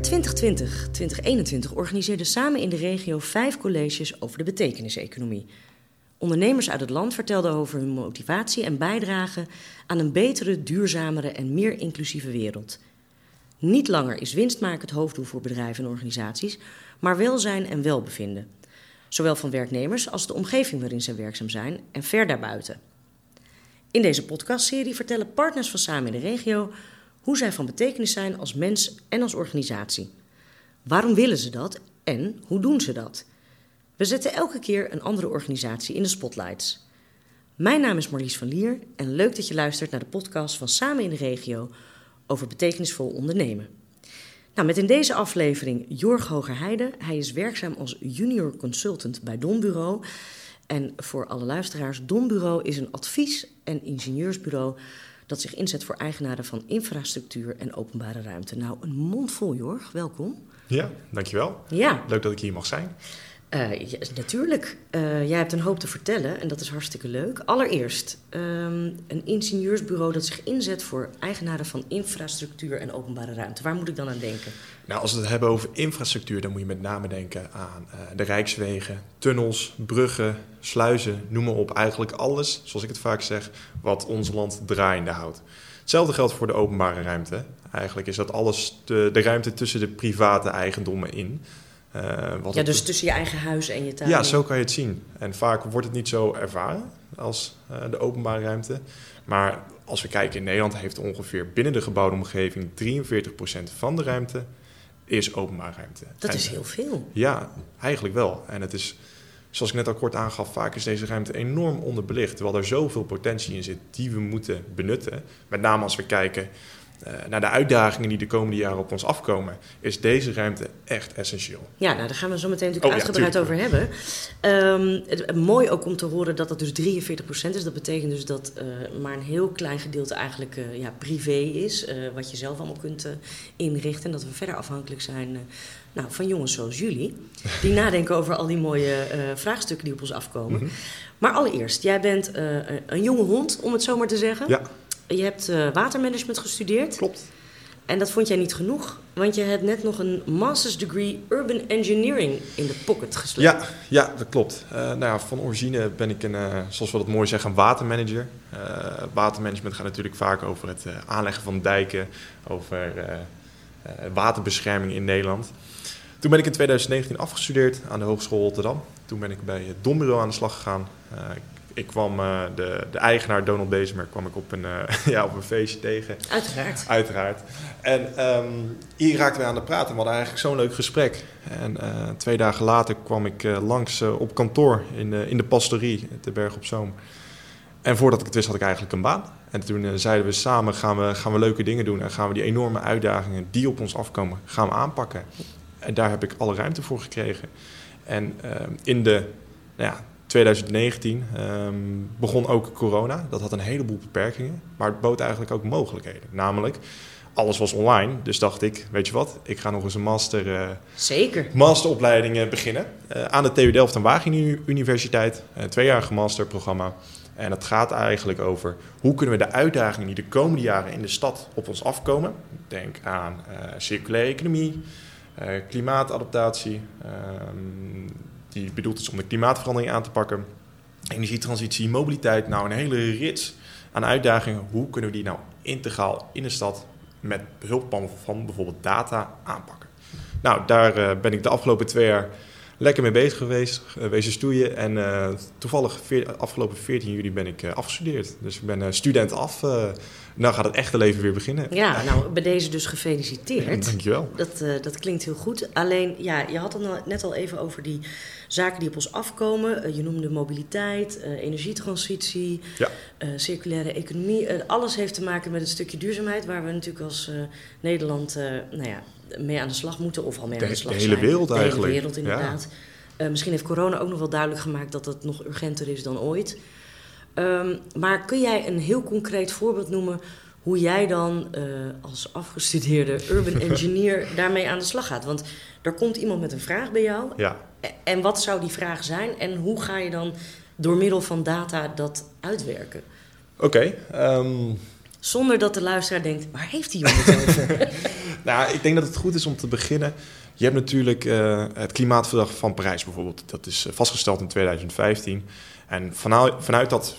In de winter 2020-2021 organiseerden samen in de regio vijf colleges over de betekeniseconomie. Ondernemers uit het land vertelden over hun motivatie en bijdrage aan een betere, duurzamere en meer inclusieve wereld. Niet langer is winst maken het hoofddoel voor bedrijven en organisaties, maar welzijn en welbevinden. Zowel van werknemers als de omgeving waarin ze werkzaam zijn en ver daarbuiten. In deze podcastserie vertellen partners van Samen in de regio hoe zij van betekenis zijn als mens en als organisatie. Waarom willen ze dat en hoe doen ze dat? We zetten elke keer een andere organisatie in de spotlights. Mijn naam is Marlies van Lier en leuk dat je luistert naar de podcast van Samen in de regio over betekenisvol ondernemen. Nou, met in deze aflevering Jorg Hogerheide. Hij is werkzaam als junior consultant bij Donbureau. En voor alle luisteraars, Donbureau is een advies- en ingenieursbureau dat zich inzet voor eigenaren van infrastructuur en openbare ruimte. Nou, een mond vol, Jorg. Welkom. Ja, dankjewel. Ja. Leuk dat ik hier mag zijn. Uh, ja, natuurlijk. Uh, jij hebt een hoop te vertellen en dat is hartstikke leuk. Allereerst, um, een ingenieursbureau dat zich inzet voor eigenaren van infrastructuur en openbare ruimte. Waar moet ik dan aan denken? Nou, als we het hebben over infrastructuur, dan moet je met name denken aan uh, de rijkswegen, tunnels, bruggen, sluizen, noem maar op. Eigenlijk alles, zoals ik het vaak zeg, wat ons land draaiende houdt. Hetzelfde geldt voor de openbare ruimte. Eigenlijk is dat alles de, de ruimte tussen de private eigendommen in. Wat ja, dus tussen je eigen huis en je tuin. Ja, zo kan je het zien. En vaak wordt het niet zo ervaren als uh, de openbare ruimte. Maar als we kijken in Nederland heeft ongeveer binnen de gebouwde omgeving 43% van de ruimte is openbare ruimte. Dat en, is heel veel. Ja, eigenlijk wel. En het is, zoals ik net al kort aangaf, vaak is deze ruimte enorm onderbelicht. Terwijl er zoveel potentie in zit die we moeten benutten. Met name als we kijken uh, naar de uitdagingen die de komende jaren op ons afkomen, is deze ruimte echt essentieel. Ja, nou, daar gaan we zo meteen natuurlijk oh, uitgebreid ja, over hebben. Um, het, mooi ook om te horen dat dat dus 43% is. Dat betekent dus dat uh, maar een heel klein gedeelte eigenlijk uh, ja, privé is, wat je zelf allemaal kunt inrichten. En dat we verder afhankelijk zijn nou, van jongens zoals jullie, die nadenken over al die mooie vraagstukken die op ons afkomen. Mm -hmm. Maar allereerst, jij bent een jonge hond, om het zo maar te zeggen. Ja. Je hebt uh, watermanagement gestudeerd. Klopt. En dat vond jij niet genoeg, want je hebt net nog een master's degree urban engineering in de pocket gesleept. Ja, ja dat klopt. Uh, nou ja, van origine ben ik een, uh, zoals we dat mooi zeggen, een watermanager. Uh, watermanagement gaat natuurlijk vaak over het aanleggen van dijken, over waterbescherming in Nederland. Toen ben ik in 2019 afgestudeerd aan de Hogeschool Rotterdam. Toen ben ik bij het Dombureau aan de slag gegaan. ik kwam uh, de, de, eigenaar Donald Bezemer kwam ik op een, uh, ja, op een feestje tegen. Uiteraard. Uiteraard. En um, hier raakten we aan de praten. We hadden eigenlijk zo'n leuk gesprek. En uh, twee dagen later kwam ik langs op kantoor in, in de pastorie te Berg op Zoom. En voordat ik het wist had ik eigenlijk een baan. En toen zeiden we samen gaan we, gaan we leuke dingen doen. En gaan we die enorme uitdagingen die op ons afkomen, gaan we aanpakken. En daar heb ik alle ruimte voor gekregen. En ehm, in de nou ja, 2019 um, begon ook corona. Dat had een heleboel beperkingen, maar het bood eigenlijk ook mogelijkheden. Namelijk, alles was online, dus dacht ik, weet je wat, ik ga nog eens een master, uh, Zeker. masteropleiding beginnen. Uh, aan de TU Delft en Wageningen Universiteit, een tweejarige masterprogramma. En het gaat eigenlijk over hoe kunnen we de uitdagingen die de komende jaren in de stad op ons afkomen. Denk aan uh, circulaire economie, klimaatadaptatie, ehm, die bedoeld is om de klimaatverandering aan te pakken. Energietransitie, mobiliteit, nou een hele rits aan uitdagingen. Hoe kunnen we die nou integraal in de stad met behulp van bijvoorbeeld data aanpakken? Nou, daar uh, ben ik de afgelopen twee jaar lekker mee bezig geweest, uh, wezen stoeien. En uh, toevallig veer, afgelopen 14 juli ben ik afgestudeerd. Dus ik ben student af. nou gaat het echte leven weer beginnen. Ja, nou bij deze dus gefeliciteerd. Dankjewel. Dat, dat klinkt heel goed. Alleen, ja, je had het net al even over die zaken die op ons afkomen. je noemde mobiliteit, energietransitie, ja. circulaire economie. alles heeft te maken met het stukje duurzaamheid... waar we natuurlijk als Nederland nou ja, mee aan de slag moeten of al mee de, aan de slag zijn. De hele wereld de eigenlijk. Hele wereld inderdaad. Ja. Uh, misschien heeft corona ook nog wel duidelijk gemaakt dat het nog urgenter is dan ooit. Um, maar kun jij een heel concreet voorbeeld noemen hoe jij dan uh, als afgestudeerde urban engineer daarmee aan de slag gaat? Want er komt iemand met een vraag bij jou. Ja. En wat zou die vraag zijn en hoe ga je dan door middel van data dat uitwerken? Oké, okay, um, Zonder dat de luisteraar denkt, waar heeft die jongen het over? nou, ik denk dat het goed is om te beginnen. Je hebt natuurlijk uh, het Klimaatverdrag van Parijs bijvoorbeeld. Dat is vastgesteld in 2015. En vanuit, vanuit dat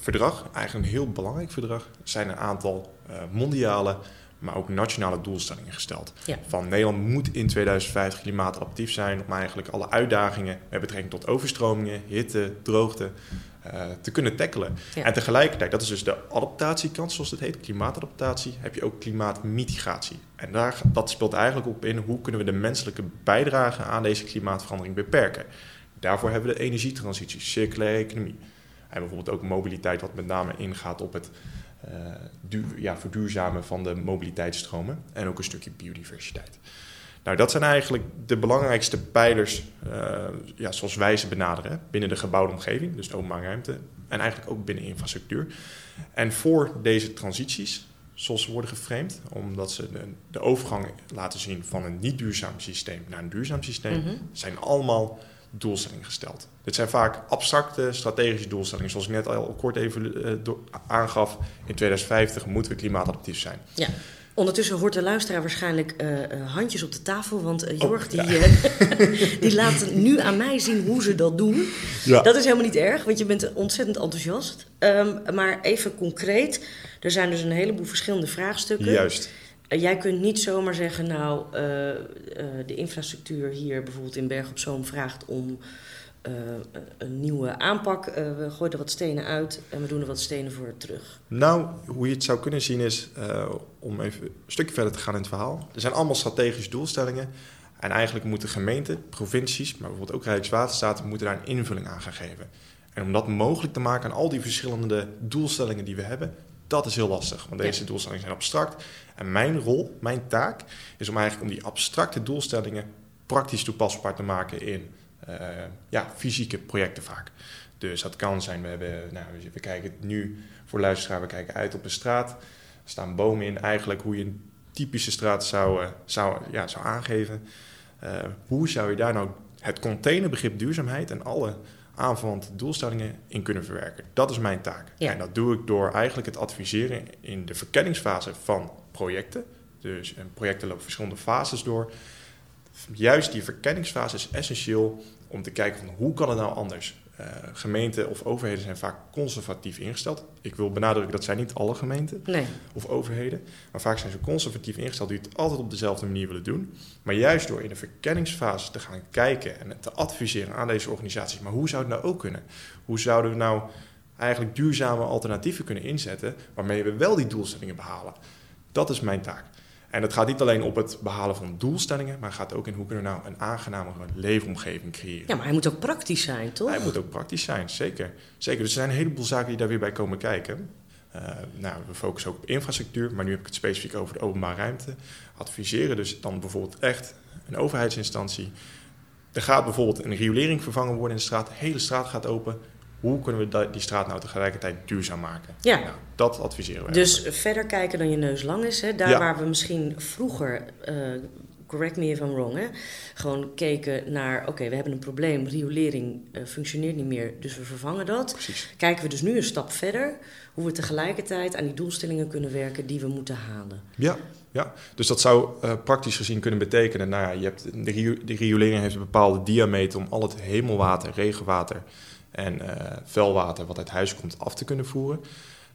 verdrag, eigenlijk een heel belangrijk verdrag, zijn een aantal mondiale maar ook nationale doelstellingen gesteld. Van Nederland moet in 2050 klimaatadaptief zijn om eigenlijk alle uitdagingen met betrekking tot overstromingen, hitte, droogte uh, te kunnen tackelen. En tegelijkertijd, dat is dus de adaptatiekant, zoals het heet, klimaatadaptatie, heb je ook klimaatmitigatie. En daar, dat speelt eigenlijk op in hoe kunnen we de menselijke bijdrage aan deze klimaatverandering beperken. Daarvoor hebben we de energietransitie, circulaire economie. En bijvoorbeeld ook mobiliteit, wat met name ingaat op het uh, ja, verduurzamen van de mobiliteitsstromen en ook een stukje biodiversiteit. Nou, dat zijn eigenlijk de belangrijkste pijlers uh, ja, zoals wij ze benaderen binnen de gebouwde omgeving, dus de openbare ruimte en eigenlijk ook binnen infrastructuur. En voor deze transities, zoals ze worden geframed, omdat ze de, de overgang laten zien van een niet duurzaam systeem naar een duurzaam systeem, mhm. zijn allemaal doelstellingen gesteld. Dit zijn vaak abstracte strategische doelstellingen. Zoals ik net al kort even uh, aangaf, in 2050 moeten we klimaatadaptief zijn. Ja. Ondertussen hoort de luisteraar waarschijnlijk uh, handjes op de tafel, want uh, Jorg die, die laat nu aan mij zien hoe ze dat doen. Ja. Dat is helemaal niet erg, want je bent ontzettend enthousiast. Um, maar even concreet, er zijn dus een heleboel verschillende vraagstukken. Juist. Jij kunt niet zomaar zeggen, nou, de infrastructuur hier bijvoorbeeld in Berg op Zoom vraagt om een nieuwe aanpak. We gooien er wat stenen uit en we doen er wat stenen voor terug. Nou, hoe je het zou kunnen zien is, om even een stukje verder te gaan in het verhaal. Er zijn allemaal strategische doelstellingen. En eigenlijk moeten gemeenten, provincies, maar bijvoorbeeld ook Rijkswaterstaat, moeten daar een invulling aan gaan geven. En om dat mogelijk te maken aan al die verschillende doelstellingen die we hebben, dat is heel lastig. Want deze doelstellingen zijn abstract. En mijn rol, mijn taak, is om eigenlijk om die abstracte doelstellingen praktisch toepasbaar te maken in uh, ja, fysieke projecten vaak. Dus dat kan zijn, we, hebben, nou, we kijken nu voor luisteraar, we kijken uit op een straat. Er staan bomen in, eigenlijk hoe je een typische straat zou, uh, zou, ja, zou aangeven. Uh, hoe zou je daar nou het containerbegrip duurzaamheid en alle aanverwante doelstellingen in kunnen verwerken? Dat is mijn taak. Ja. En dat doe ik door eigenlijk het adviseren in de verkenningsfase van projecten. Dus projecten lopen verschillende fases door juist die verkenningsfase is essentieel om te kijken van hoe kan het nou anders. Uh, gemeenten of overheden zijn vaak conservatief ingesteld. Ik wil benadrukken dat zijn niet alle gemeenten nee. of overheden. Maar vaak zijn ze conservatief ingesteld die het altijd op dezelfde manier willen doen. Maar juist door in de verkenningsfase te gaan kijken en te adviseren aan deze organisaties. Maar hoe zou het nou ook kunnen? Hoe zouden we nou eigenlijk duurzame alternatieven kunnen inzetten waarmee we wel die doelstellingen behalen? Dat is mijn taak. En het gaat niet alleen op het behalen van doelstellingen, maar gaat ook in hoe kunnen we nou een aangenamere leefomgeving creëren. Ja, maar hij moet ook praktisch zijn, toch? Hij moet ook praktisch zijn, zeker. zeker. Dus er zijn een heleboel zaken die daar weer bij komen kijken. Uh, nou, we focussen ook op infrastructuur, maar nu heb ik het specifiek over de openbare ruimte. Adviseren dus dan bijvoorbeeld echt een overheidsinstantie. Er gaat bijvoorbeeld een riolering vervangen worden in de straat. De hele straat gaat open hoe kunnen we die straat nou tegelijkertijd duurzaam maken? Ja. Nou, dat adviseren we. Dus verder kijken dan je neus lang is. Hè? Daar waar we misschien vroeger, uh, correct me if I'm wrong, hè? gewoon keken naar, oké, we hebben een probleem, riolering uh, functioneert niet meer, dus we vervangen dat. Precies. Kijken we dus nu een stap verder, hoe we tegelijkertijd aan die doelstellingen kunnen werken die we moeten halen. Ja, ja. dus dat zou uh, praktisch gezien kunnen betekenen, nou ja, je hebt, de, de riolering heeft een bepaalde diameter om al het hemelwater, regenwater en uh, vuilwater wat uit huis komt af te kunnen voeren.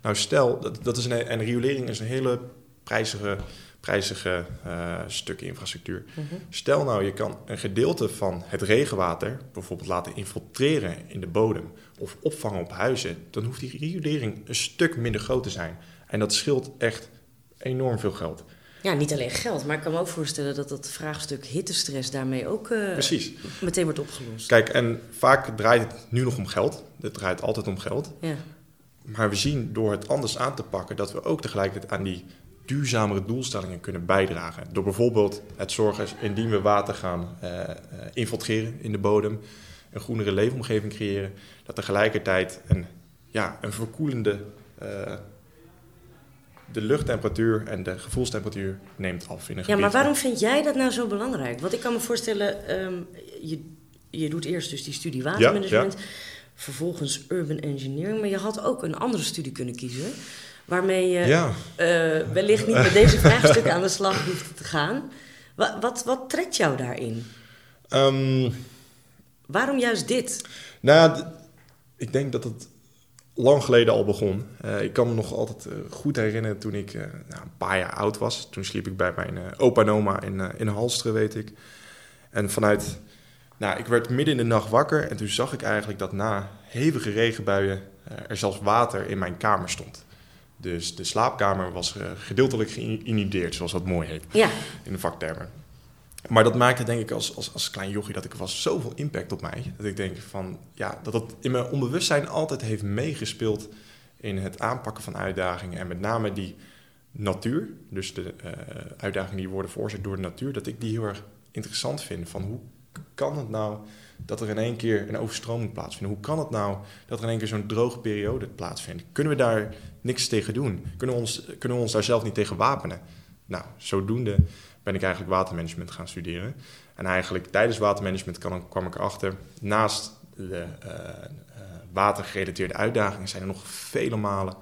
Nou, stel, dat, dat is een, en riolering is een hele prijzige, prijzige uh, stuk infrastructuur. Mhm. Stel nou, je kan een gedeelte van het regenwater bijvoorbeeld laten infiltreren in de bodem of opvangen op huizen, dan hoeft die riolering een stuk minder groot te zijn. En dat scheelt echt enorm veel geld. Ja, niet alleen geld, maar ik kan me ook voorstellen dat dat vraagstuk hittestress daarmee ook uh, meteen wordt opgelost. Kijk, en vaak draait het nu nog om geld. Het draait altijd om geld. Ja. Maar we zien door het anders aan te pakken dat we ook tegelijkertijd aan die duurzamere doelstellingen kunnen bijdragen. Door bijvoorbeeld het zorgen, indien we water gaan uh, infiltreren in de bodem, een groenere leefomgeving creëren, dat tegelijkertijd een, ja, een verkoelende de luchttemperatuur en de gevoelstemperatuur neemt af in een Ja, maar waarom vind jij dat nou zo belangrijk? Want ik kan me voorstellen, um, je, je doet eerst dus die studie watermanagement. vervolgens urban engineering. Maar je had ook een andere studie kunnen kiezen. Waarmee je Ja. eh, wellicht niet met deze vraagstukken aan de slag hoeft te gaan. Wat, wat, wat trekt jou daarin? Ehm, Waarom juist dit? Nou ik denk dat het lang geleden al begon. Eh, ik kan me nog altijd eh, goed herinneren toen ik eh, nou, een paar jaar oud was. Toen sliep ik bij mijn opa en oma in, in Halsteren, weet ik. En vanuit... Nou, ik werd midden in de nacht wakker en toen zag ik eigenlijk dat na hevige regenbuien er zelfs water in mijn kamer stond. Dus de slaapkamer was gedeeltelijk geïnundeerd, zoals dat mooi heet Ja, in de vaktermen. Maar dat maakte denk ik als, als, als klein jochie dat ik was zoveel impact op mij. Dat ik denk van ja, dat dat in mijn onbewustzijn altijd heeft meegespeeld in het aanpakken van uitdagingen. En met name die natuur, dus de eh, uitdagingen die worden veroorzaakt door de natuur, dat ik die heel erg interessant vind. Van hoe kan het nou dat er in één keer een overstroming plaatsvindt? Hoe kan het nou dat er in één keer zo'n droge periode plaatsvindt? Kunnen we daar niks tegen doen? Kunnen we ons, kunnen we ons daar zelf niet tegen wapenen? Nou, zodoende ben ik eigenlijk watermanagement gaan studeren. En eigenlijk tijdens watermanagement kwam, kwam ik erachter, naast de eh, eh, watergerelateerde uitdagingen zijn er nog vele malen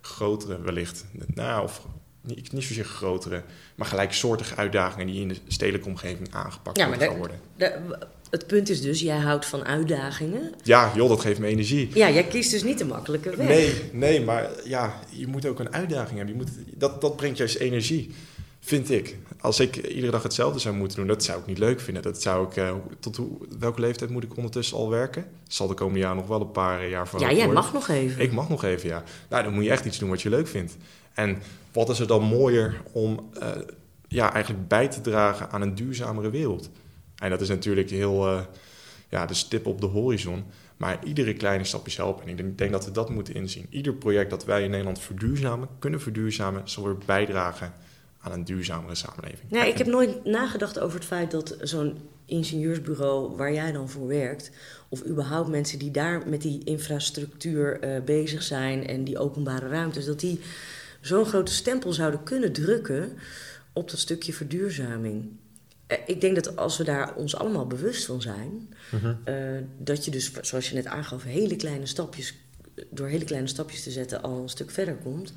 grotere wellicht. Nou, of niet, niet zozeer grotere, maar gelijksoortige uitdagingen die in de stedelijke omgeving aangepakt Ja, maar gaan worden. de- het punt is dus, jij houdt van uitdagingen. Ja, joh, dat geeft me energie. Ja, jij kiest dus niet de makkelijke weg. Nee, nee, maar ja, je moet ook een uitdaging hebben. Je moet, dat, dat brengt juist energie, vind ik. Als ik iedere dag hetzelfde zou moeten doen, dat zou ik niet leuk vinden. Dat zou ik, eh, tot hoe, welke leeftijd moet ik ondertussen al werken? Zal de komende jaar nog wel een paar jaar voor Ja, jij mag nog even. Ik mag nog even, ja. Nou, dan moet je echt iets doen wat je leuk vindt. En wat is er dan mooier om eh, ja, eigenlijk bij te dragen aan een duurzamere wereld? En dat is natuurlijk heel eh, ja, de stip op de horizon. Maar iedere kleine stap is helpen. En ik denk, denk dat we dat moeten inzien. Ieder project dat wij in Nederland verduurzamen, kunnen verduurzamen, zal weer bijdragen aan een duurzamere samenleving. Nee, ik heb nooit nagedacht over het feit dat zo'n ingenieursbureau waar jij dan voor werkt, of überhaupt mensen die daar met die infrastructuur eh, bezig zijn en die openbare ruimtes, dat die zo'n grote stempel zouden kunnen drukken op dat stukje verduurzaming. Eh, Ik denk dat als we daar ons allemaal bewust van zijn, Mhm. eh, dat je dus, zoals je net aangaf, hele kleine stapjes, door hele kleine stapjes te zetten al een stuk verder komt,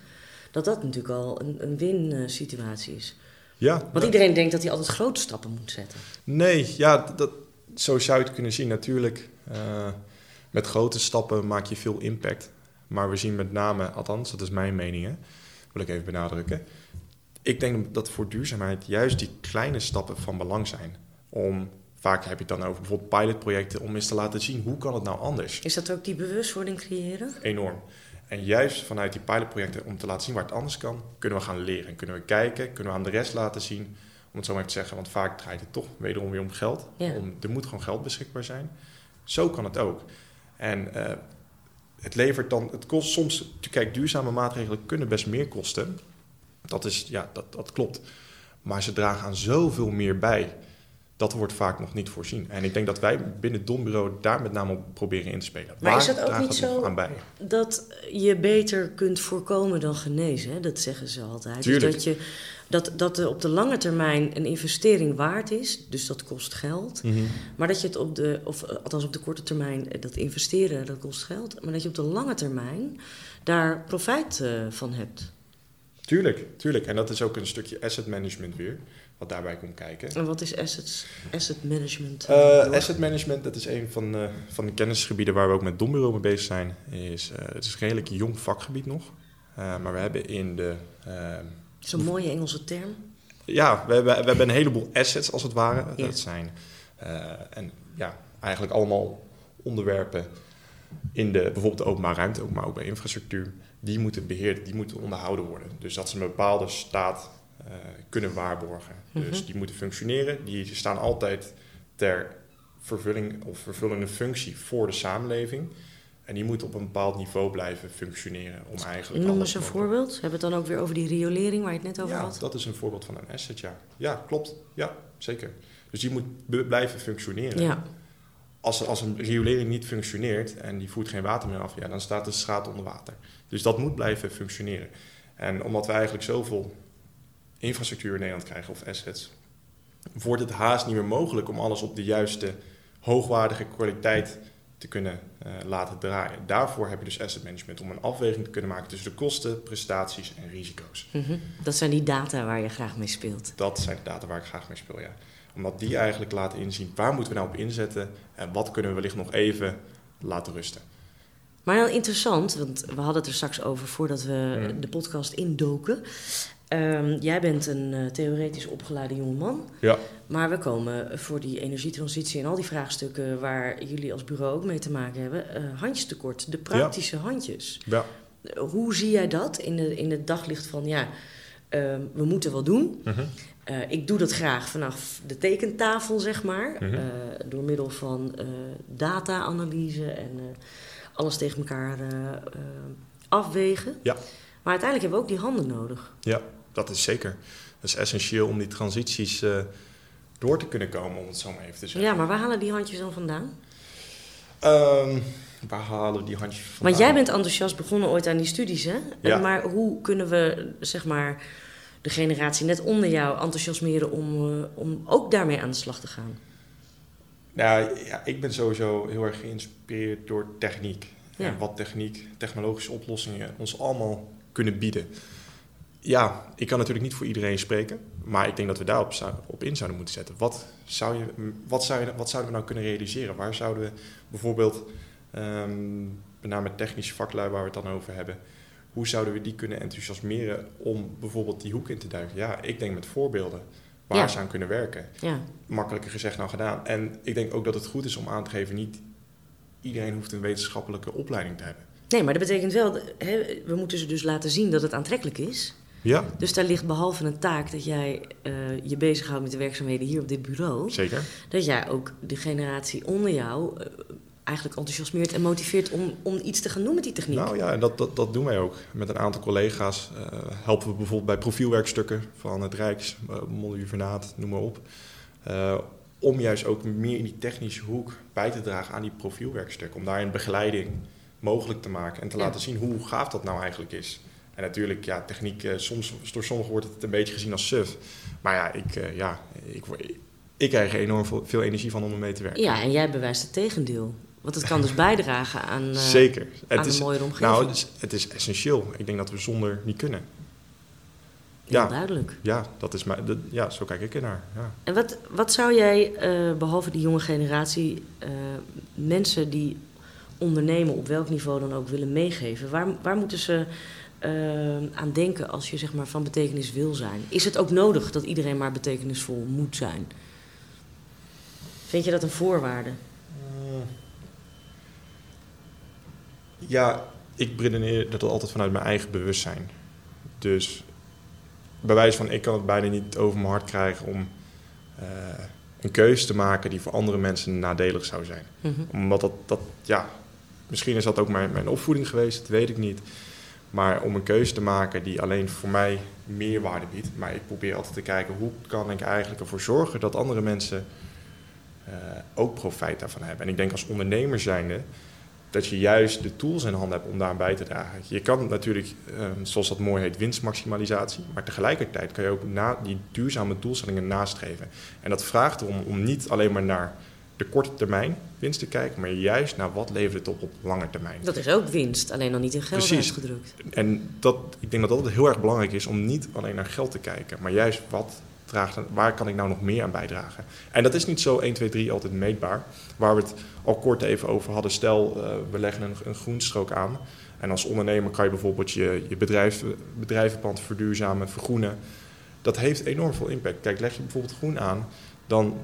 dat dat natuurlijk al een, een win-situatie is. Ja, Want iedereen denkt dat hij altijd grote stappen moet zetten. Nee, ja, dat, zo zou je het kunnen zien. Natuurlijk, eh, met grote stappen maak je veel impact. Maar we zien met name, althans, dat is mijn mening, hè, wil ik even benadrukken. Ik denk dat voor duurzaamheid juist die kleine stappen van belang zijn. Om, vaak heb je het dan over bijvoorbeeld pilotprojecten, om eens te laten zien hoe kan het nou anders. Is dat ook die bewustwording creëren? Enorm. En juist vanuit die pilotprojecten, om te laten zien waar het anders kan, kunnen we gaan leren. Kunnen we kijken, kunnen we aan de rest laten zien, om het zo maar te zeggen. Want vaak draait het toch wederom weer om geld. Ja. Om, er moet gewoon geld beschikbaar zijn. Zo kan het ook. En eh, het levert dan, het kost soms, kijk, duurzame maatregelen kunnen best meer kosten. Dat is, ja, dat, dat klopt. Maar ze dragen aan zoveel meer bij. Dat wordt vaak nog niet voorzien. En ik denk dat wij binnen het Dombureau daar met name op proberen in te spelen. Maar Waar is dat ook niet zo-? Dat je beter kunt voorkomen dan genezen, hè? dat zeggen ze altijd. Dus Tuurlijk. dat, je, dat, dat er op de lange termijn een investering waard is, dus dat kost geld. Maar dat je het op de, of eh, althans op de korte termijn, eh, dat investeren, dat kost geld. Maar dat je op de lange termijn daar profijt eh, van hebt. Tuurlijk, tuurlijk. En dat is ook een stukje asset management weer, wat daarbij komt kijken. En wat is assets, asset management? Eh, asset management, dat is een van, de van de kennisgebieden waar we ook met Dombureau mee bezig zijn. Is, eh, het is een redelijk jong vakgebied nog. Eh, maar we hebben in de... eh, Zo'n mooie Engelse term. ja, we hebben, we hebben een heleboel assets als het ware. Dat zijn eh, en, ja, eigenlijk allemaal onderwerpen in de, bijvoorbeeld de openbare ruimte, ook, maar ook bij infrastructuur. Die moeten beheerd, die moeten onderhouden worden. Dus dat ze een bepaalde staat eh, kunnen waarborgen. Dus Mhm. die moeten functioneren. Die staan altijd ter vervulling of vervullende functie voor de samenleving. En die moeten op een bepaald niveau blijven functioneren om eigenlijk Noem eens een voorbeeld. Hebben we het dan ook weer over die riolering waar je het net over ja, had? dat is een voorbeeld van een asset, ja. Ja, klopt. Ja, zeker. Dus die moet blijven functioneren. Ja. Als, als een riolering niet functioneert en die voert geen water meer af, ja, dan staat de straat onder water. Dus dat moet blijven functioneren. En omdat we eigenlijk zoveel infrastructuur in Nederland krijgen, of assets, wordt het haast niet meer mogelijk om alles op de juiste hoogwaardige kwaliteit te kunnen uh, laten draaien. Daarvoor heb je dus asset management om een afweging te kunnen maken tussen de kosten, prestaties en risico's. Mm -hmm. Dat zijn die data waar je graag mee speelt. Dat zijn de data waar ik graag mee speel, ja. Omdat die eigenlijk laten inzien waar moeten we nou op inzetten en wat kunnen we wellicht nog even laten rusten. Maar heel interessant, want we hadden het er straks over voordat we Mm. de podcast indoken. Ehm, jij bent een uh, theoretisch opgeleide jongeman. Ja. Maar we komen voor die energietransitie en al die vraagstukken waar jullie als bureau ook mee te maken hebben, uh, handjes tekort. De praktische ja. handjes. Ja. Uh, hoe zie jij dat in, de, in het daglicht van ja, ehm, we moeten wat doen? Mm -hmm. ik doe dat graag vanaf de tekentafel, zeg maar. -hmm. door middel van data-analyse en alles tegen elkaar afwegen. Ja. Maar uiteindelijk hebben we ook die handen nodig. Ja, dat is zeker. Dat is essentieel om die transities uh, door te kunnen komen, om het zo maar even te zeggen. Ja, maar waar halen die handjes dan vandaan? Um, waar halen we die handjes vandaan? Want jij bent enthousiast begonnen ooit aan die studies, hè? Ja. Maar hoe kunnen we, zeg maar, de generatie net onder jou enthousiasmeren om, uh, om ook daarmee aan de slag te gaan? Nou ja, ik ben sowieso heel erg geïnspireerd door techniek. Ja. En wat techniek, technologische oplossingen ons allemaal kunnen bieden. Ja, ik kan natuurlijk niet voor iedereen spreken, maar ik denk dat we daarop op in zouden moeten zetten. Wat, zou je, wat, zou je, wat zouden we nou kunnen realiseren? Waar zouden we bijvoorbeeld, um, met name technische vaklui waar we het dan over hebben, hoe zouden we die kunnen enthousiasmeren om bijvoorbeeld die hoek in te duiken? Ja, ik denk met voorbeelden waar Ja. ze aan kunnen werken. Ja. Makkelijker gezegd dan gedaan. En ik denk ook dat het goed is om aan te geven, niet iedereen hoeft een wetenschappelijke opleiding te hebben. Nee, maar dat betekent wel, hè, we moeten ze dus laten zien dat het aantrekkelijk is. Ja, Dus daar ligt behalve een taak dat jij eh, je bezighoudt met de werkzaamheden hier op dit bureau, zeker. dat jij ook de generatie onder jou eh, eigenlijk enthousiasmeert en motiveert om, om iets te gaan doen met die techniek. Nou ja, en dat, dat, dat doen wij ook. Met een aantal collega's uh, helpen we bijvoorbeeld bij profielwerkstukken van het Rijks, uh, noem maar op. Uh, om juist ook meer in die technische hoek bij te dragen aan die profielwerkstukken. Om daar een begeleiding mogelijk te maken en te Ja. laten zien hoe gaaf dat nou eigenlijk is. En natuurlijk, ja, techniek, uh, soms, door sommigen wordt het een beetje gezien als suf. Maar ja, ik, uh, ja, ik, ik krijg er enorm veel, veel energie van om ermee te werken. Ja, en jij bewijst het tegendeel. Want het kan dus bijdragen aan, uh, Zeker. aan Het is, een mooiere omgeving. nou, het is, het is essentieel. Ik denk dat we zonder niet kunnen. Heel ja. duidelijk. Ja, dat is dat, ja, zo kijk ik ernaar. Ja. En wat, wat zou jij, uh, behalve die jonge generatie, uh, mensen die ondernemen, op welk niveau dan ook, willen meegeven? Waar, waar moeten ze uh, aan denken als je zeg maar, van betekenis wil zijn? Is het ook nodig dat iedereen maar betekenisvol moet zijn? Vind je dat een voorwaarde? Ja, ik redeneer dat altijd vanuit mijn eigen bewustzijn. Dus bij wijze van, ik kan het bijna niet over mijn hart krijgen om uh, een keuze te maken die voor andere mensen nadelig zou zijn. Mm -hmm. Omdat dat, dat, ja, misschien is dat ook mijn, mijn opvoeding geweest, dat weet ik niet. Maar om een keuze te maken die alleen voor mij meerwaarde biedt. Maar ik probeer altijd te kijken hoe kan ik eigenlijk ervoor zorgen dat andere mensen uh, ook profijt daarvan hebben. En ik denk als ondernemer zijnde dat je juist de tools in handen hebt om daar bij te dragen. Je kan natuurlijk, um, zoals dat mooi heet, winstmaximalisatie. Maar tegelijkertijd kan je ook na die duurzame doelstellingen nastreven. En dat vraagt erom om niet alleen maar naar de korte termijn winst te kijken, maar juist naar wat levert het op op lange termijn. Dat is ook winst, alleen dan niet in geld Precies. uitgedrukt. En dat, ik denk dat dat heel erg belangrijk is om niet alleen naar geld te kijken, maar juist wat draagt, waar kan ik nou nog meer aan bijdragen? En dat is niet zo 1, 2, 3 altijd meetbaar. Waar we het al kort even over hadden, stel uh, we leggen een, een groenstrook aan. En als ondernemer kan je bijvoorbeeld je, je bedrijf, bedrijvenpand verduurzamen, vergroenen. Dat heeft enorm veel impact. Kijk, leg je bijvoorbeeld groen aan, dan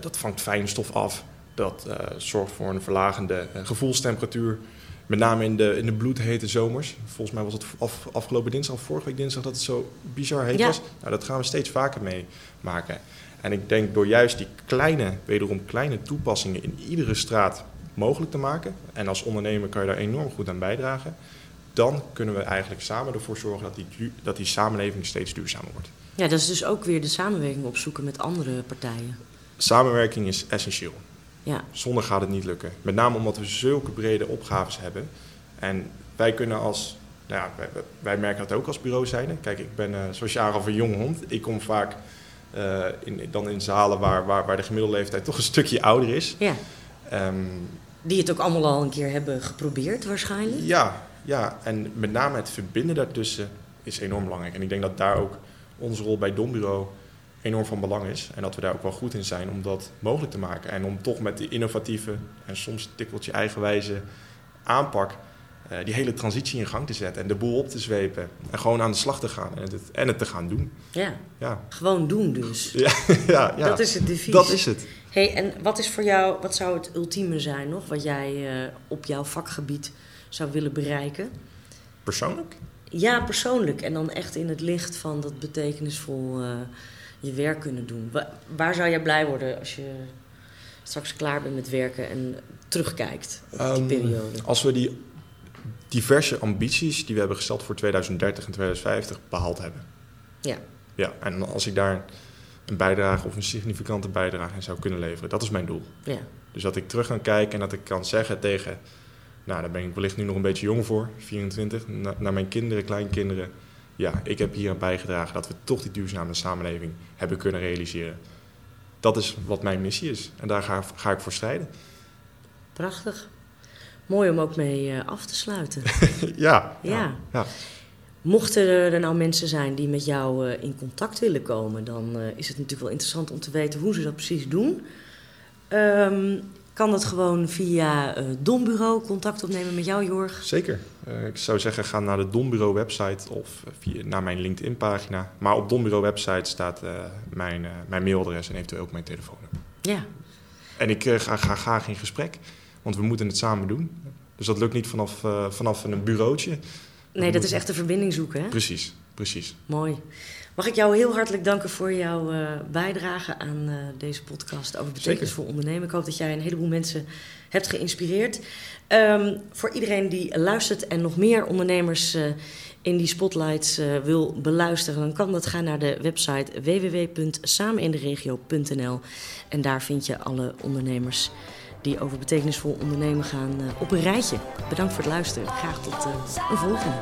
dat vangt fijne stof af. Dat uh, zorgt voor een verlagende uh, gevoelstemperatuur. Met name in de, in de bloedhete zomers. Volgens mij was het af, afgelopen dinsdag of vorige week dinsdag dat het zo bizar heet Ja. was. Nou, dat gaan we steeds vaker meemaken. En ik denk door juist die kleine, wederom kleine toepassingen in iedere straat mogelijk te maken. En als ondernemer kan je daar enorm goed aan bijdragen. Dan kunnen we eigenlijk samen ervoor zorgen dat die, dat die samenleving steeds duurzamer wordt. Ja, dat is dus ook weer de samenwerking opzoeken met andere partijen. Samenwerking is essentieel. Ja, Zonder gaat het niet lukken. Met name omdat we zulke brede opgaves hebben. En wij kunnen als, nou ja, wij, wij merken dat ook als bureau zijn. Kijk, ik ben, uh, zoals je aangaf, een jong hond. Ik kom vaak uh, in, dan in zalen waar, waar, waar de gemiddelde leeftijd toch een stukje ouder is. ja. Um, Die het ook allemaal al een keer hebben geprobeerd waarschijnlijk. Ja, ja, en met name het verbinden daartussen is enorm belangrijk. En ik denk dat daar ook onze rol bij Dombureau enorm van belang is. En dat we daar ook wel goed in zijn om dat mogelijk te maken. En om toch met die innovatieve en soms tikkeltje eigenwijze aanpak uh, die hele transitie in gang te zetten. En de boel op te zwepen. En gewoon aan de slag te gaan en het, en het te gaan doen. Ja, ja. gewoon doen dus. Ja, ja, ja. Dat is het devies. Dat is het. Hey, en wat is voor jou, wat zou het ultieme zijn nog? Wat jij uh, op jouw vakgebied zou willen bereiken? Persoonlijk? Ja, persoonlijk. En dan echt in het licht van dat betekenisvol uh, je werk kunnen doen. Waar, waar zou jij blij worden als je straks klaar bent met werken en terugkijkt op die Um, periode? Als we die diverse ambities die we hebben gesteld voor 2030 en 2050 behaald hebben. Ja. Ja, en als ik daar een bijdrage of een significante bijdrage in zou kunnen leveren, dat is mijn doel. Ja. Dus dat ik terug kan kijken en dat ik kan zeggen tegen, nou daar ben ik wellicht nu nog een beetje jong voor, 24, na- naar mijn kinderen, kleinkinderen. Ja, ik heb hier aan bijgedragen dat we toch die duurzame samenleving hebben kunnen realiseren. Dat is wat mijn missie is en daar ga, ga ik voor strijden. Prachtig. Mooi om ook mee eh, af te sluiten. ja, Ja. ja. Mochten er nou mensen zijn die met jou eh, in contact willen komen, dan eh, is het natuurlijk wel interessant om te weten hoe ze dat precies doen. Ehm, kan dat gewoon via eh Dombureau contact opnemen met jou, Jorg? Zeker. Eh, ik zou zeggen, ga naar de Dombureau website of eh, via, naar mijn LinkedIn pagina. Maar op Dombureau website staat mijn, mijn mailadres en eventueel ook mijn telefoonnummer. Ja, En ik ga, ga graag in gesprek, want we moeten het samen doen. Dus dat lukt niet vanaf, vanaf een bureautje. nee, dat is echt de verbinding zoeken, hè? Precies, precies. Mooi. Mag ik jou heel hartelijk danken voor jouw eh, bijdrage aan eh, deze podcast over betekenisvol ondernemen. Ik hoop dat jij een heleboel mensen hebt geïnspireerd. Ehm, voor iedereen die luistert en nog meer ondernemers eh, in die spotlights wil beluisteren, dan kan dat gaan naar de website www.sameninderegio.nl. En daar vind je alle ondernemers die over betekenisvol ondernemen gaan op een rijtje. Bedankt voor het luisteren. Graag tot een volgende.